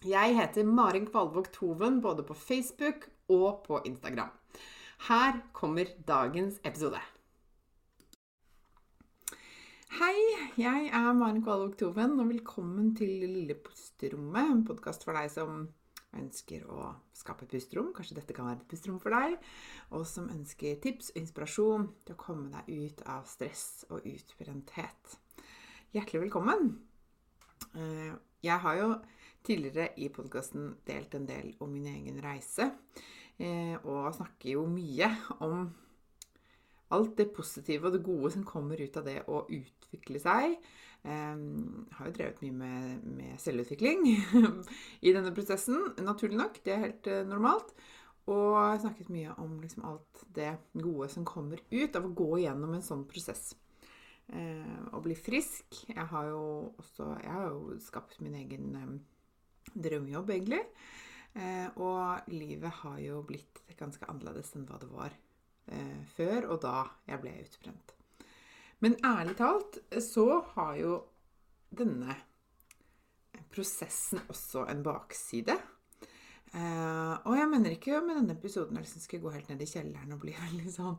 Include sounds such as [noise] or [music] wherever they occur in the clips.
Jeg heter Marin Kvalvåg Toven både på Facebook og på Instagram. Her kommer dagens episode. Hei, jeg er Maren Kvalvåg Toven, og velkommen til Lille pusterommet. En podkast for deg som ønsker å skape et pusterom. Kanskje dette kan være et pusterom for deg. Og som ønsker tips og inspirasjon til å komme deg ut av stress og utbrenthet. Hjertelig velkommen. Eh, jeg har jo tidligere i podkasten delt en del om min egen reise. Eh, og snakker jo mye om alt det positive og det gode som kommer ut av det å utvikle seg. Jeg har jo drevet mye med, med selvutvikling [laughs] i denne prosessen, naturlig nok. Det er helt eh, normalt. Og snakket mye om liksom, alt det gode som kommer ut av å gå gjennom en sånn prosess. Eh, å bli frisk. Jeg har jo også jeg har jo skapt min egen eh, drømmejobb, egentlig. Eh, og livet har jo blitt ganske annerledes enn hva det var eh, før, og da jeg ble utbrent. Men ærlig talt så har jo denne prosessen også en bakside. Eh, og jeg mener ikke med denne episoden jeg liksom skulle gå helt ned i kjelleren og bli [laughs] veldig sånn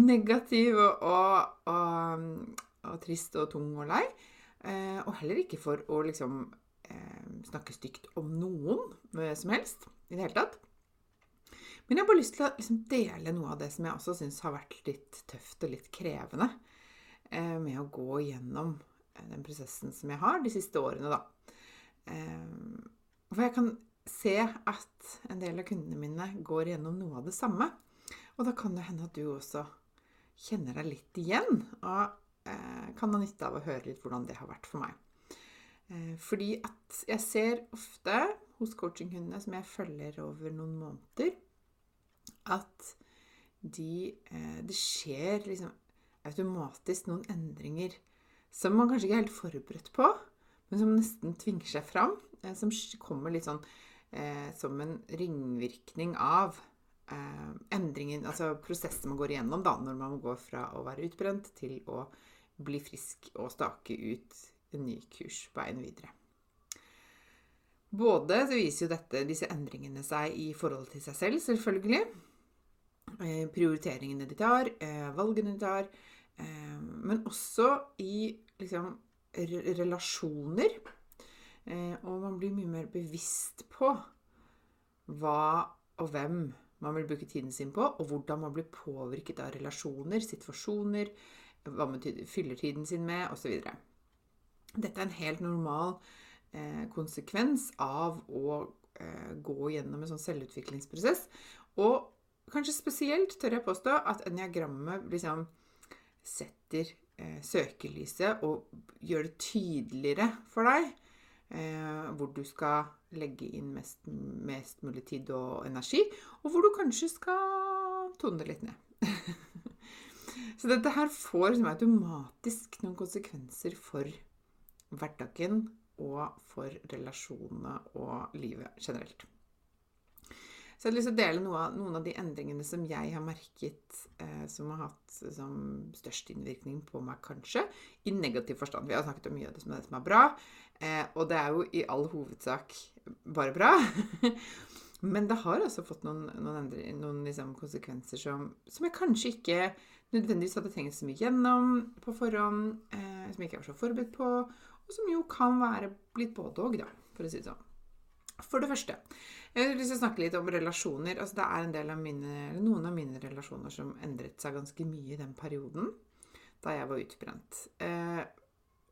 negativ og, og, og, og trist og tung og lei. Eh, og heller ikke for å liksom snakke stygt om noen eh, som helst i det hele tatt. Men jeg har bare lyst til å liksom, dele noe av det som jeg også syns har vært litt tøft og litt krevende eh, med å gå gjennom eh, den prosessen som jeg har de siste årene, da. Eh, for jeg kan se at en del av kundene mine går gjennom noe av det samme. Og da kan det hende at du også kjenner deg litt igjen, og kan ha nytte av å høre litt hvordan det har vært for meg. Eh, fordi at jeg ser ofte hos coachinghundene som jeg følger over noen måneder, at de, eh, det skjer liksom automatisk noen endringer som man kanskje ikke er helt forberedt på, men som nesten tvinger seg fram. Eh, som kommer litt sånn som en ringvirkning av endringen, altså prosessen man går igjennom da, når man går fra å være utbrent til å bli frisk og stake ut en ny kurs veien videre. Både så viser jo dette, disse endringene seg i forhold til seg selv, selvfølgelig. Eh, prioriteringene de tar, eh, valgene de tar. Eh, men også i liksom relasjoner. Og man blir mye mer bevisst på hva og hvem man vil bruke tiden sin på, og hvordan man blir påvirket av relasjoner, situasjoner, hva man fyller tiden sin med, osv. Dette er en helt normal eh, konsekvens av å eh, gå gjennom en sånn selvutviklingsprosess. Og kanskje spesielt tør jeg påstå at eniagrammet liksom setter eh, søkelyset og gjør det tydeligere for deg eh, hvor du skal legge inn mest, mest mulig tid og energi, og hvor du kanskje skal tone det litt ned. [laughs] Så dette her får liksom automatisk noen konsekvenser for hverdagen og for relasjonene og livet generelt. Så jeg har lyst til å dele noe av, noen av de endringene som jeg har merket eh, som har hatt som størst innvirkning på meg, kanskje. I negativ forstand. Vi har snakket om mye av det som er, det som er bra. Eh, og det er jo i all hovedsak bare bra. [laughs] Men det har også fått noen, noen, endre, noen liksom konsekvenser som, som, jeg kanskje ikke nødvendigvis hadde tenkt så mye gjennom på forhånd, eh, som jeg ikke var så forberedt på, som jo kan være blitt både da, for å si det sånn. For det første, jeg å snakke litt om relasjoner. Altså, det er en del av mine, noen av mine relasjoner som endret seg ganske mye i den perioden da jeg var utbrent. Eh,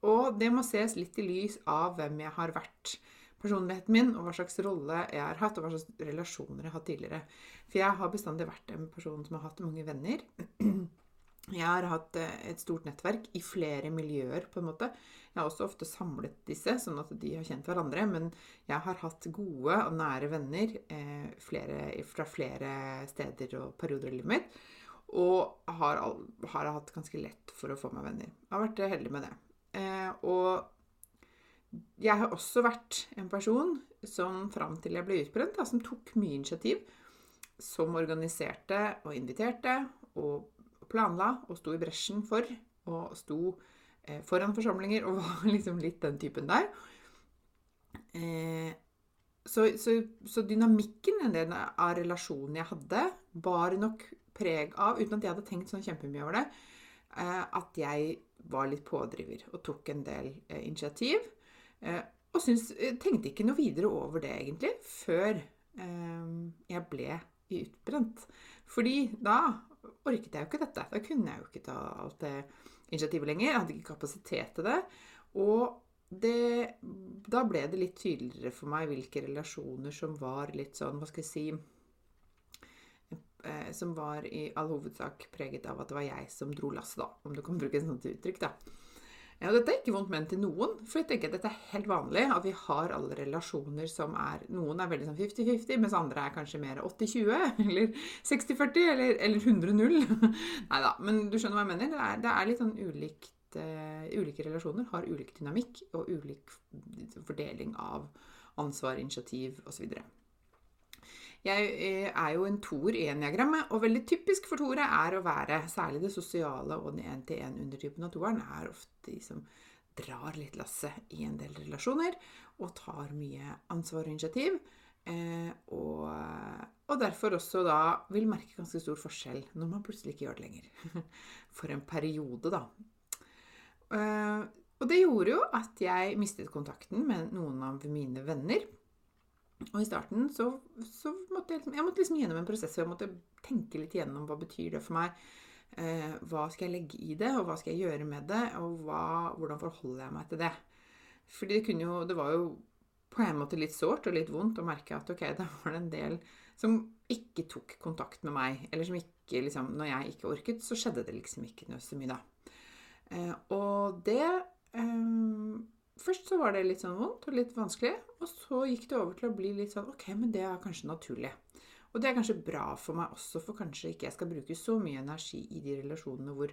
og det må ses litt i lys av hvem jeg har vært personligheten min, og hva slags rolle jeg har hatt, og hva slags relasjoner jeg har hatt tidligere. For jeg har bestandig vært en person som har hatt mange venner. [clears throat] Jeg har hatt eh, et stort nettverk i flere miljøer, på en måte. Jeg har også ofte samlet disse, sånn at de har kjent hverandre. Men jeg har hatt gode og nære venner eh, flere, fra flere steder og perioder i livet mitt. Og har, har, hatt ganske lett for å få meg venner. Jeg har vært heldig med det. Eh, og jeg har også vært en person som fram til jeg ble utbrent, da, som tok mye initiativ. Som organiserte og inviterte og planla og sto i bresjen for. Og sto eh, foran forsamlinger og [laughs] var liksom litt den typen der. Eh, så, så, så, dynamikken en del av relasjonen jeg hadde, bar nok preg av, uten at jeg hadde tenkt sånn kjempemye over det, eh, at jeg var litt pådriver og tok en del eh, initiativ. Eh, og syns, eh, tenkte ikke noe videre over det, egentlig, før jeg ble utbrent. Fordi da orket jeg jo ikke dette. Da kunne jeg jo ikke ta alt det initiativet lenger. Jeg hadde ikke kapasitet til det. Og det, da ble det litt tydeligere for meg hvilke relasjoner som var litt sånn, hva skal jeg si Som var i all hovedsak preget av at det var jeg som dro lasset, da. Om du kan bruke et sånt uttrykk, da. Ja, dette er ikke vondt ment til noen, for jeg tenker at dette er helt vanlig. At vi har alle relasjoner som er Noen er veldig sånn 50-50, mens andre er kanskje mer 80-20, [laughs] eller 60-40, eller, eller 100-0. Nei da, men du skjønner hva jeg mener? Det er, det er litt sånn ulikt uh, Ulike relasjoner har ulik dynamikk og ulik fordeling av ansvar, initiativ osv. Jeg eh, er jo en toer i eniagrammet, og veldig typisk for toere er å være Særlig det sosiale og den én-til-én-undertypen av toeren er ofte de som drar litt lasset i en del relasjoner og tar mye ansvar og initiativ. Eh, og, og, derfor også da vil merke ganske stor forskjell når man plutselig ikke gjør det lenger. [laughs] For en periode, da. Eh, og det gjorde jo at jeg mistet kontakten med noen av mine venner. Og i starten så, så måtte jeg, liksom, jeg måtte liksom gjennom en prosess hvor jeg måtte tenke litt gjennom hva betyr det for meg. Eh, hva skal jeg legge i det, og hva skal jeg gjøre med det, og hva, hvordan forholder jeg meg til det? Fordi det, jo, det var jo på en måte litt sårt og litt vondt å merke at ok, det var en del som ikke tok kontakt med meg. Eller som ikke liksom Når jeg ikke orket, så skjedde det liksom ikke noe så mye da. Eh, og det eh, Først så var det litt sånn vondt og litt vanskelig, og så gikk det over til å bli litt sånn Ok, men det er kanskje naturlig. Og det er kanskje bra for meg også, for kanskje ikke jeg skal bruke så mye energi i de relasjonene hvor,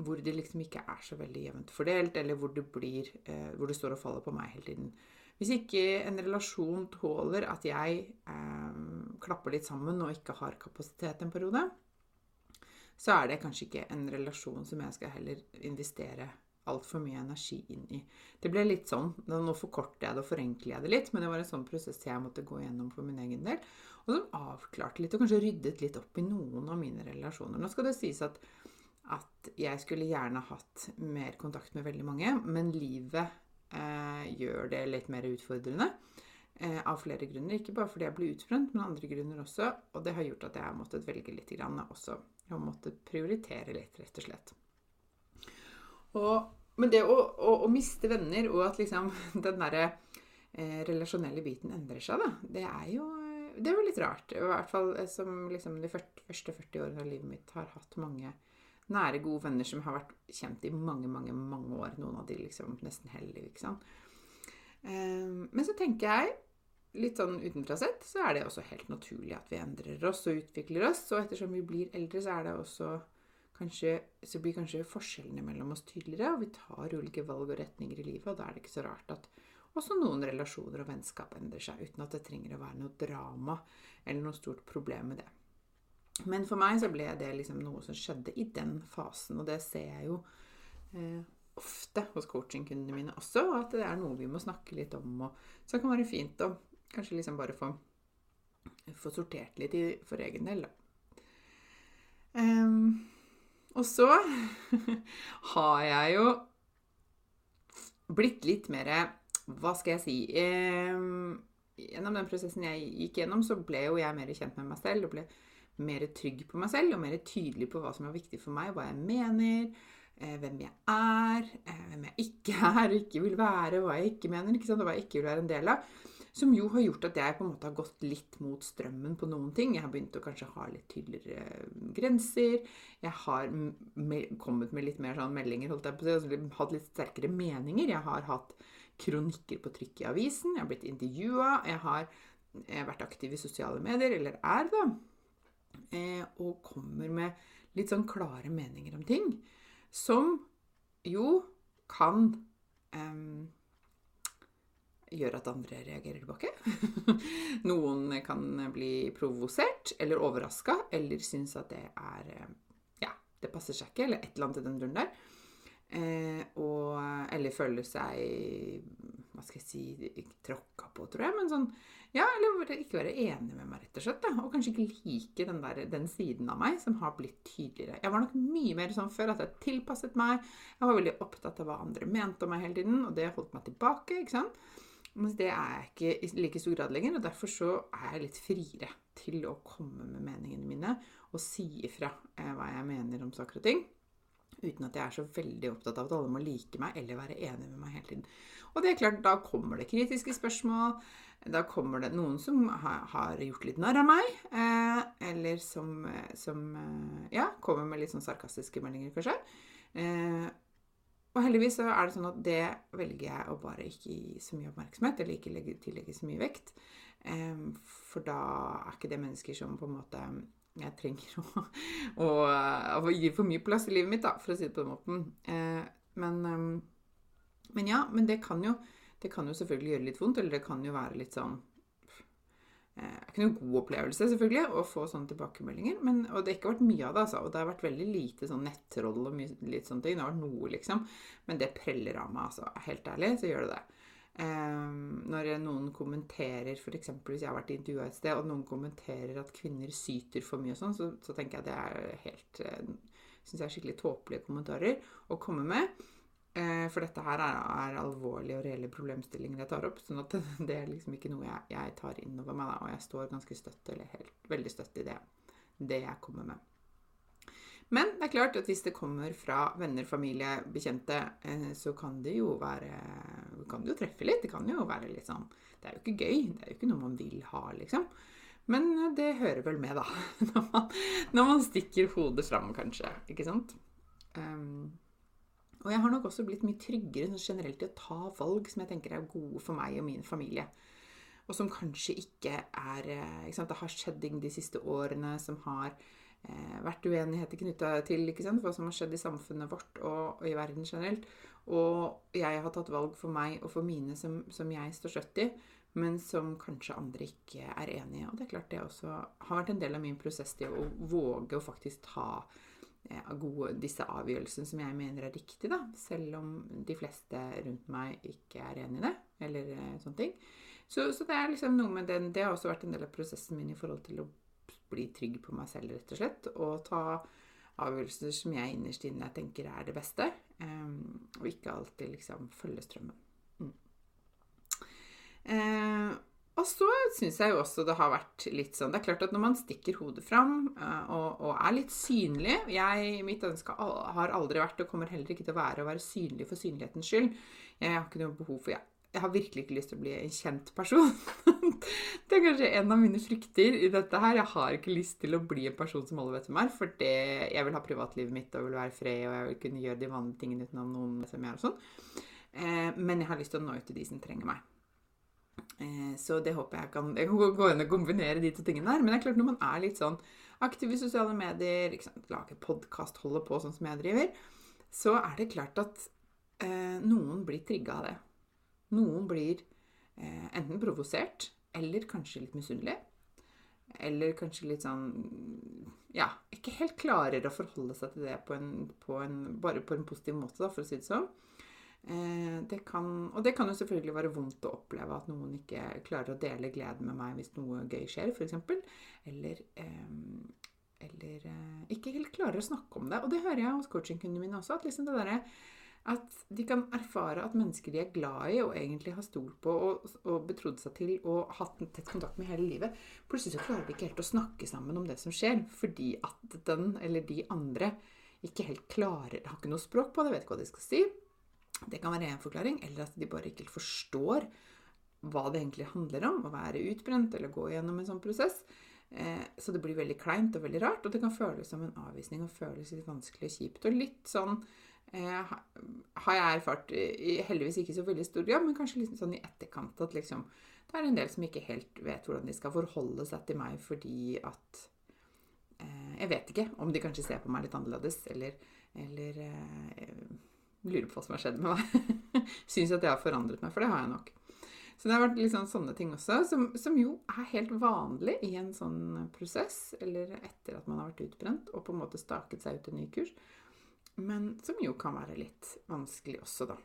hvor det liksom ikke er så veldig jevnt fordelt, eller hvor det, blir, eh, hvor det står og faller på meg hele tiden. Hvis ikke en relasjon tåler at jeg eh, klapper litt sammen og ikke har kapasitet en periode, så er det kanskje ikke en relasjon som jeg skal heller investere altfor mye energi inn i. Det ble litt sånn. Nå forkorter jeg det og forenkler jeg det litt, men det var en sånn prosess jeg måtte gå gjennom for min egen del. Og som avklarte litt, og kanskje ryddet litt opp i noen av mine relasjoner. Nå skal det sies at, at jeg skulle gjerne hatt mer kontakt med veldig mange, men livet eh, gjør det litt mer utfordrende. Eh, av flere grunner. Ikke bare fordi jeg ble utbrent, men andre grunner også. Og det har gjort at jeg har måttet velge litt grann også. Jeg har måttet prioritere litt, rett og slett. Og, men det å, å, å, miste venner, og at liksom [laughs] den derre eh, relasjonelle biten endrer seg, da, det er jo det er litt rart. I hvert fall eh, som liksom de første 40 årene av livet mitt har hatt mange nære, gode venner som har vært kjent i mange, mange mange år. Noen av de liksom nesten hellige, ikke sant. Um, men så tenker jeg, litt sånn utenfra sett, så er det også helt naturlig at vi endrer oss og utvikler oss. Og ettersom vi blir eldre, så er det også kanskje, så blir kanskje forskjellene mellom oss tydeligere, og vi tar ulike valg og retninger i livet, og da er det ikke så rart at også noen relasjoner og vennskap endrer seg, uten at det trenger å være noe drama eller noe stort problem med det. Men for meg så ble det liksom noe som skjedde i den fasen, og det ser jeg jo eh, ofte hos coachingkundene mine også, at det er noe vi må snakke litt om. Og, så det kan være fint å kanskje liksom bare få, få sortert litt i, for egen del, da. Um, og så [laughs] har jeg jo blitt litt mer Hva skal jeg si? Um, gjennom den prosessen jeg gikk gjennom, så ble jo jeg mer kjent med meg selv. og ble mer trygg på meg selv og mer tydelig på hva som er viktig for meg, hva jeg mener, eh, hvem jeg er, eh, hvem jeg ikke er, [laughs] ikke vil være, hva jeg ikke mener, ikke sant, og hva jeg ikke vil være en del av. Som jo har gjort at jeg på en måte har gått litt mot strømmen på noen ting. Jeg har begynt å kanskje ha litt tydeligere grenser. Jeg har kommet med litt mer sånn meldinger, holdt jeg på å si, altså hatt litt sterkere meninger. Jeg har hatt kronikker på trykk i avisen, jeg har blitt intervjua, jeg har vært aktiv i sosiale medier, eller er da, eh, og kommer med litt sånn klare meninger om ting. Som jo kan eh, gjøre at andre reagerer tilbake. [laughs] Noen kan bli provosert eller overraska eller synes at det er eh, Ja, det passer seg ikke, eller et eller annet i den duren der. Eh, og, eller føler seg Hva skal jeg si Tråkka på, tror jeg. Men sånn Ja, eller ikke være enig med meg, rett og slett. Da. Og kanskje ikke like den, der, den siden av meg som har blitt tydeligere. Jeg var nok mye mer sånn før at jeg tilpasset meg. Jeg var veldig opptatt av hva andre mente om meg hele tiden, og det holdt meg tilbake. ikke sant? Men det er jeg ikke i like stor grad lenger, og derfor så er jeg litt friere til å komme med meningene mine og si ifra eh, hva jeg mener om saker og ting. Uten at jeg er så veldig opptatt av at alle må like meg eller være enig med meg hele tiden. Og det er klart, da kommer det kritiske spørsmål. Da kommer det noen som har, gjort litt narr av meg. Eh, eller som, som, eh, ja, kommer med litt sånn sarkastiske meldinger, kanskje. Eh, og heldigvis så er det sånn at det velger jeg å bare ikke gi så mye oppmerksomhet, eller ikke legge, tillegge så mye vekt. For da er ikke det mennesker som på en måte jeg trenger å, [laughs] å, å gi for mye plass i livet mitt, da, for å si det på den måten. Uh, men, men, ja, men det kan, jo, det kan jo selvfølgelig gjøre litt vondt, eller det kan jo være litt sånn eh, er ikke noen god opplevelse selvfølgelig å få sånne tilbakemeldinger. Men, og det har ikke vært mye av det. altså, Og det har vært veldig lite sånn nettroll og mye, litt sånne ting. Det har vært noe, liksom. Men det preller av meg, altså. Helt ærlig så gjør det det. Um, når noen kommenterer, f.eks. hvis jeg har vært intervjua et sted, og noen kommenterer at kvinner syter for mye og sånn, så, så, tenker jeg det er helt uh, Syns jeg er skikkelig tåpelige kommentarer å komme med. Eh, for dette her er, er, alvorlige og reelle problemstillinger jeg tar opp. sånn at [laughs] det er liksom ikke noe jeg, jeg tar inn over meg. Da, og jeg står ganske støtt, eller helt, veldig støtt i det, det jeg kommer med. Men det er klart at hvis det kommer fra venner, familie, bekjente, eh, så kan det jo være Kan det jo treffe litt. Det kan jo være litt sånn Det er jo ikke gøy. Det er jo ikke noe man vil ha, liksom. Men det hører vel med, da. [laughs] Når man, når man stikker hodet fram, kanskje. Ikke sant? Um, og jeg har nok også blitt mye tryggere sånn generelt i å ta valg som jeg tenker er gode for meg og min familie. Og som kanskje ikke er eh, ikke sant, Det har skjedd ting de siste årene som har eh, vært uenigheter knytta til sant, hva som har skjedd i samfunnet vårt og, og, i verden generelt. Og jeg har tatt valg for meg og for mine som, som jeg står støtt i, men som kanskje andre ikke er enig i. Og det er klart det også har vært en del av min prosess til å våge å faktisk ta gode, disse avgjørelsene som jeg mener er riktige, da, selv om de fleste rundt meg ikke er enig i det, eller eh, sånne ting. Så, så, det er liksom noe med den Det har også vært en del av prosessen min i forhold til å bli trygg på meg selv, rett og slett. Og ta avgjørelser som jeg innerst inne tenker er det beste, um, og ikke alltid liksom følge strømmen. Mm. Uh, og så syns jeg jo også det har vært litt sånn Det er klart at når man stikker hodet fram uh, og, og, er litt synlig jeg, Mitt ønske har aldri vært, og kommer heller ikke til å være, å være synlig for synlighetens skyld. Jeg har ikke noe behov for jeg, jeg har virkelig ikke lyst til å bli en kjent person. [laughs] det er kanskje en av mine frykter i dette her. Jeg har ikke lyst til å bli en person som alle vet hvem er, for det, jeg vil ha privatlivet mitt og vil være fred, og jeg vil kunne gjøre de vanlige tingene utenom noen som jeg er og sånn. Uh, men jeg har lyst til å nå ut til de som trenger meg. Eh, så det håper jeg kan gå inn og kombinere de to tingene der. Men det er klart når man er litt sånn aktiv i sosiale medier, lager podkast, holder på sånn som jeg driver, så er det klart at eh, noen blir trigga av det. Noen blir eh, enten provosert eller kanskje litt misunnelig. Eller kanskje litt sånn ja, ikke helt klarer å forholde seg til det på en, på en, bare på en positiv måte, da, for å si det sånn. Eh, det kan, og det kan jo selvfølgelig være vondt å oppleve at noen ikke klarer å dele gleden med meg hvis noe gøy skjer, f.eks. Eller, eh, eller eh, ikke helt klarer å snakke om det. Og det hører jeg hos coachingkundene mine også. At liksom det der, at de kan erfare at mennesker de er glad i og egentlig har stolt på og, og betrodd seg til og hatt tett kontakt med hele livet, plutselig så klarer de ikke helt å snakke sammen om det som skjer, fordi at den eller de andre ikke helt klarer Har ikke noe språk på det, vet ikke hva de skal si. Det kan være en forklaring, eller at de bare ikke forstår hva det egentlig handler om, å være utbrent eller gå gjennom en sånn prosess. Eh, så det blir veldig kleint og veldig rart, og det kan føles som en avvisning og føles litt vanskelig og kjipt. Og litt sånn eh, har jeg erfart heldigvis ikke så veldig stor grad, men kanskje litt sånn i etterkant at liksom det er en del som ikke helt vet hvordan de skal forholde seg til meg fordi at eh, Jeg vet ikke om de kanskje ser på meg litt annerledes, eller, eller eh, lurer på hva som har skjedd med meg. [laughs] Syns at jeg har forandret meg, for det har jeg nok. Så det har vært liksom sånne ting også, som, som, jo er helt vanlig i en sånn prosess, eller etter at man har vært utbrent og på en måte staket seg ut en ny kurs men som jo kan være litt vanskelig også, da.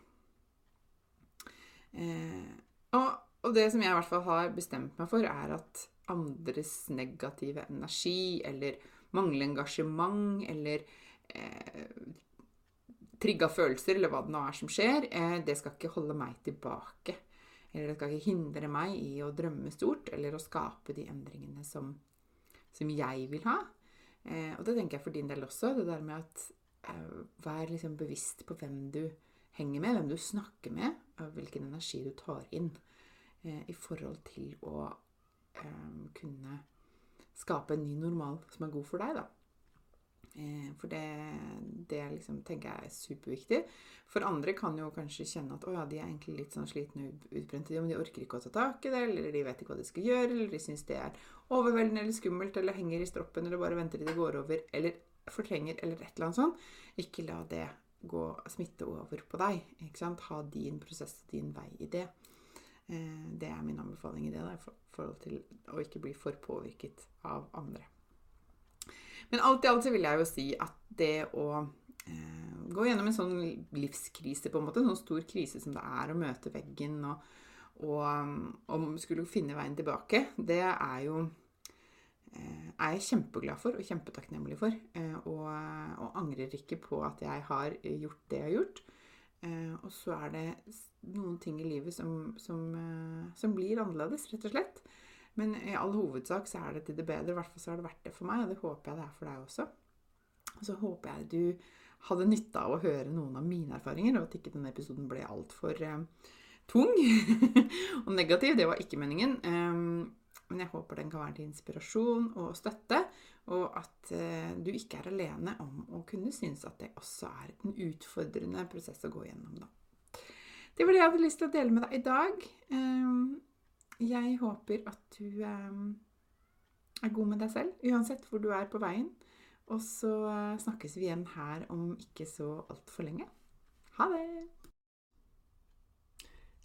Eh, og, og, det som jeg i hvert fall har bestemt meg for, er at andres negative energi eller manglende engasjement eller eh, trigga følelser, eller hva det nå er som skjer, eh, det skal ikke holde meg tilbake. Eller det skal ikke hindre meg i å drømme stort eller å skape de endringene som, som jeg vil ha. Eh, og det tenker jeg for din del også. Det der med at Eh, vær liksom bevisst på hvem du henger med, hvem du snakker med, og hvilken energi du tar inn i forhold til å kunne skape en ny normal som er god for deg, da. Eh, for det, det liksom, tenker jeg er superviktig. For andre kan jo kanskje kjenne at å ja, de er egentlig litt sånn slitne og utbrente, men de orker ikke å ta tak i det, eller de vet ikke hva de skal gjøre, eller de syns det er overveldende eller skummelt, eller henger i stroppen, eller bare venter til det går over, eller fortrenger eller et eller annet sånt, ikke la det gå, smitte over på deg. ikke sant? Ha din prosess, din vei i det. Eh, det er min anbefaling i det, i forhold til å ikke bli for påvirket av andre. Men alt i alt så vil jeg jo si at det å eh, gå gjennom en sånn livskrise, på en måte, en sånn stor krise som det er å møte veggen og, og, og skulle finne veien tilbake, det er jo Eh, er jeg kjempeglad for og kjempetakknemlig for. Eh, og, og, angrer ikke på at jeg har gjort det jeg har gjort. Eh, og så er det noen ting i livet som, som, som, blir annerledes, rett og slett. Men i all hovedsak så er det til det bedre. I hvert fall så har det vært det for meg, og det håper jeg det er for deg også. Og så håper jeg du hadde nytte av å høre noen av mine erfaringer, og at ikke denne episoden ble altfor eh, tung [laughs] og negativ. Det var ikke meningen. Um, men jeg håper den kan være til inspirasjon og støtte, og at eh, du ikke er alene om å kunne synes at det også er en utfordrende prosess å gå gjennom. Da. Det var det jeg hadde lyst til å dele med deg i dag. Ehm, jeg håper at du ehm, er god med deg selv, uansett hvor du er på veien. Og så eh, snakkes vi igjen her om ikke så altfor lenge. Ha det!